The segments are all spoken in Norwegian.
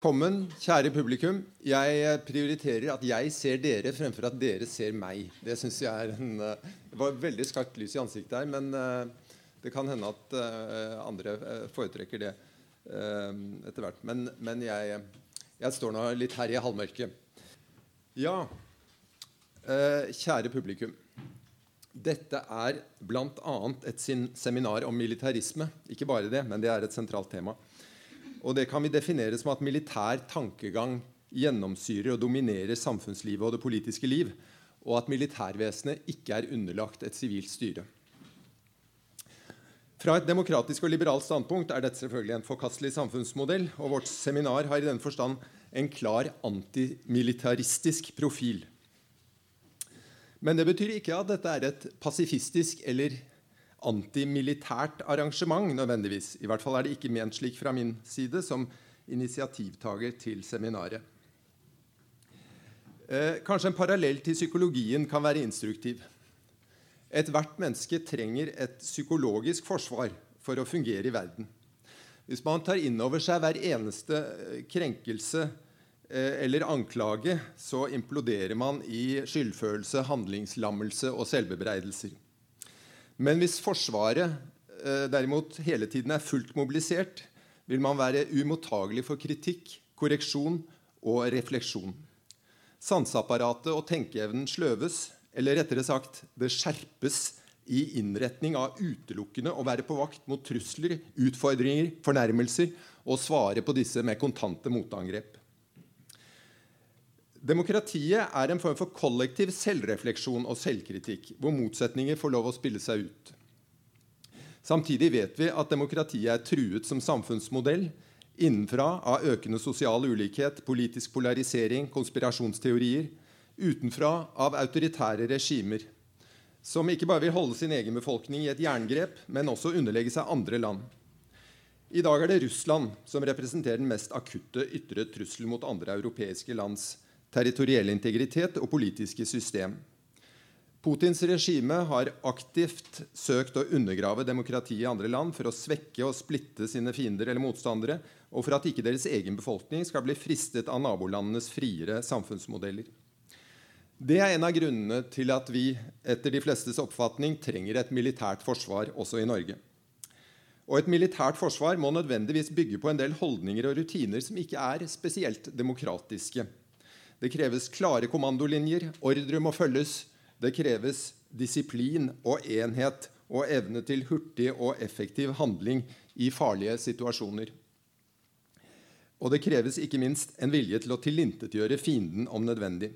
Velkommen, kjære publikum. Jeg prioriterer at jeg ser dere fremfor at dere ser meg. Det synes jeg er en, eh, Det var veldig skarpt lys i ansiktet her, men eh, det kan hende at eh, andre foretrekker det etter hvert. Men, men jeg, jeg, står nå litt her i halvmørket. Ja, kjære publikum. Dette er bl.a. et seminar om militarisme. Ikke bare det, men det er et sentralt tema. Og det kan vi definere som at militær tankegang gjennomsyrer og dominerer samfunnslivet og det politiske liv, og at militærvesenet ikke er underlagt et sivilt styre. Fra et demokratisk og liberalt standpunkt er dette selvfølgelig en forkastelig samfunnsmodell, og vårt seminar har i den forstand en klar antimilitaristisk profil. Men det betyr ikke at dette er et pasifistisk eller antimilitært arrangement nødvendigvis. I hvert fall er det ikke ment slik fra min side som initiativtaker til seminaret. Eh, kanskje en parallell til psykologien kan være instruktiv. Ethvert menneske trenger et psykologisk forsvar for å fungere i verden. Hvis man tar inn over seg hver eneste eh, krenkelse eh, eller anklage, så imploderer man i skyldfølelse, handlingslammelse og selvbebreidelser. Men hvis Forsvaret eh, derimot hele tiden er fullt mobilisert, vil man være umottagelig for kritikk, korreksjon og refleksjon. Sanseapparatet og tenkeevnen sløves, eller rettere sagt det skjerpes i innretning av utelukkende å være på vakt mot trusler, utfordringer, fornærmelser og svare på disse med kontante motangrep. Demokratiet er en form for kollektiv selvrefleksjon og selvkritikk, hvor motsetninger får lov å spille seg ut. Samtidig vet vi at demokratiet er truet som samfunnsmodell innenfra av økende sosial ulikhet, politisk polarisering, konspirasjonsteorier, utenfra av autoritære regimer, som ikke bare vil holde sin egen befolkning i et jerngrep, men også underlegge seg andre land. I dag er det Russland som representerer den mest akutte ytre trussel mot andre europeiske lands territoriell integritet og politiske system. Putins regime har aktivt søkt å undergrave demokratiet i andre land for å svekke og splitte sine fiender eller motstandere, og for at ikke deres egen befolkning skal bli fristet av nabolandenes friere samfunnsmodeller. Det er en av grunnene til at vi etter de flestes oppfatning trenger et militært forsvar også i Norge. Og et militært forsvar må nødvendigvis bygge på en del holdninger og rutiner som ikke er spesielt demokratiske. Det kreves klare kommandolinjer, ordre må følges. Det kreves disiplin og enhet og evne til hurtig og effektiv handling i farlige situasjoner. Og det kreves ikke minst en vilje til å tilintetgjøre fienden om nødvendig.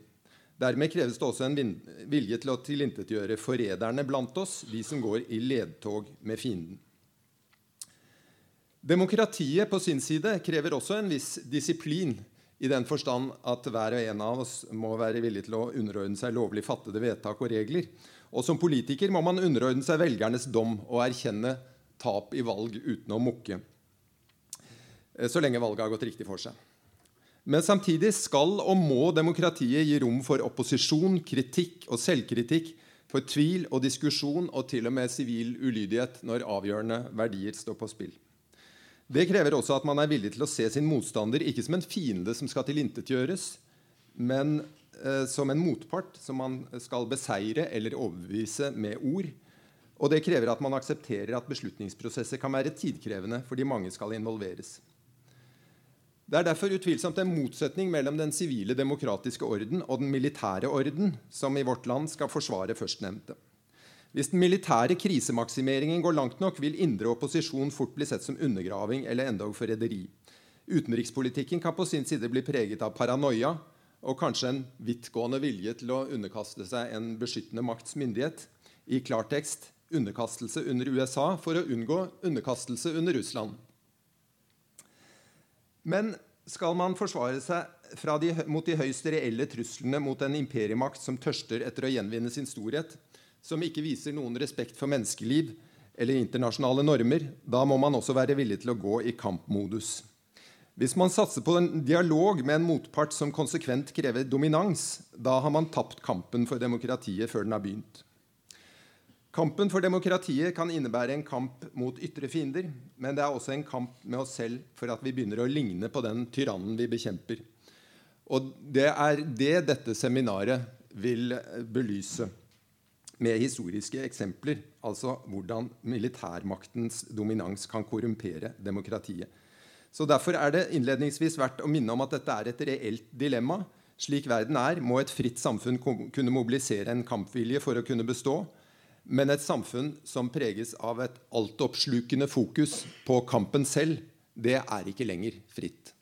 Dermed kreves det også en vilje til å tilintetgjøre forræderne blant oss, de som går i ledtog med fienden. Demokratiet på sin side krever også en viss disiplin i den forstand at hver og en av oss må være villig til å underordne seg lovlig fattede vedtak og regler. Og som politiker må man underordne seg velgernes dom og erkjenne tap i valg uten å mukke. Eh, så lenge valget har gått riktig for seg. Men samtidig skal og må demokratiet gi rom for opposisjon, kritikk og selvkritikk, for tvil og diskusjon og til og med sivil ulydighet når avgjørende verdier står på spill. Det krever også at man er villig til å se sin motstander ikke som en fiende som skal tilintetgjøres, men eh, som en motpart som man skal beseire eller overbevise med ord. Og det krever at man aksepterer at beslutningsprosesser kan være tidkrevende fordi mange skal involveres. Det er derfor utvilsomt en motsetning mellom den sivile demokratiske orden og den militære orden, som i vårt land skal forsvare førstnevnte. Hvis den militære krisemaksimeringen går langt nok, vil indre opposisjon fort bli sett som undergraving eller endog forræderi. Utenrikspolitikken kan på sin side bli preget av paranoia og kanskje en vidtgående vilje til å underkaste seg en beskyttende makts myndighet. I klartekst underkastelse under USA for å unngå underkastelse under Russland. Men skal man forsvare seg de, mot de høyst reelle truslene mot en imperiemakt som tørster etter å gjenvinne sin storhet, som ikke viser noen respekt for menneskeliv eller internasjonale normer, da må man også være villig til å gå i kampmodus. Hvis man satser på en dialog med en motpart som konsekvent krever dominans, da har man tapt kampen for demokratiet før den har begynt. Kampen for demokratiet kan innebære en kamp mot ytre fiender, men det er også en kamp med oss selv for at vi begynner å ligne på den tyrannen vi bekjemper. Og det er det dette seminaret vil belyse med historiske eksempler. Altså hvordan militærmaktens dominans kan korrumpere demokratiet. Så Derfor er det innledningsvis verdt å minne om at dette er et reelt dilemma. Slik verden er, må et fritt samfunn kunne mobilisere en kampvilje for å kunne bestå. Men et samfunn som preges av et altoppslukende fokus på kampen selv, det er ikke lenger fritt.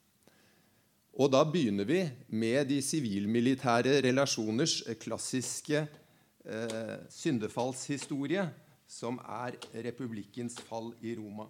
Og da begynner vi med de sivilmilitære relasjoners klassiske syndefallshistorie, som er republikkens fall i Roma.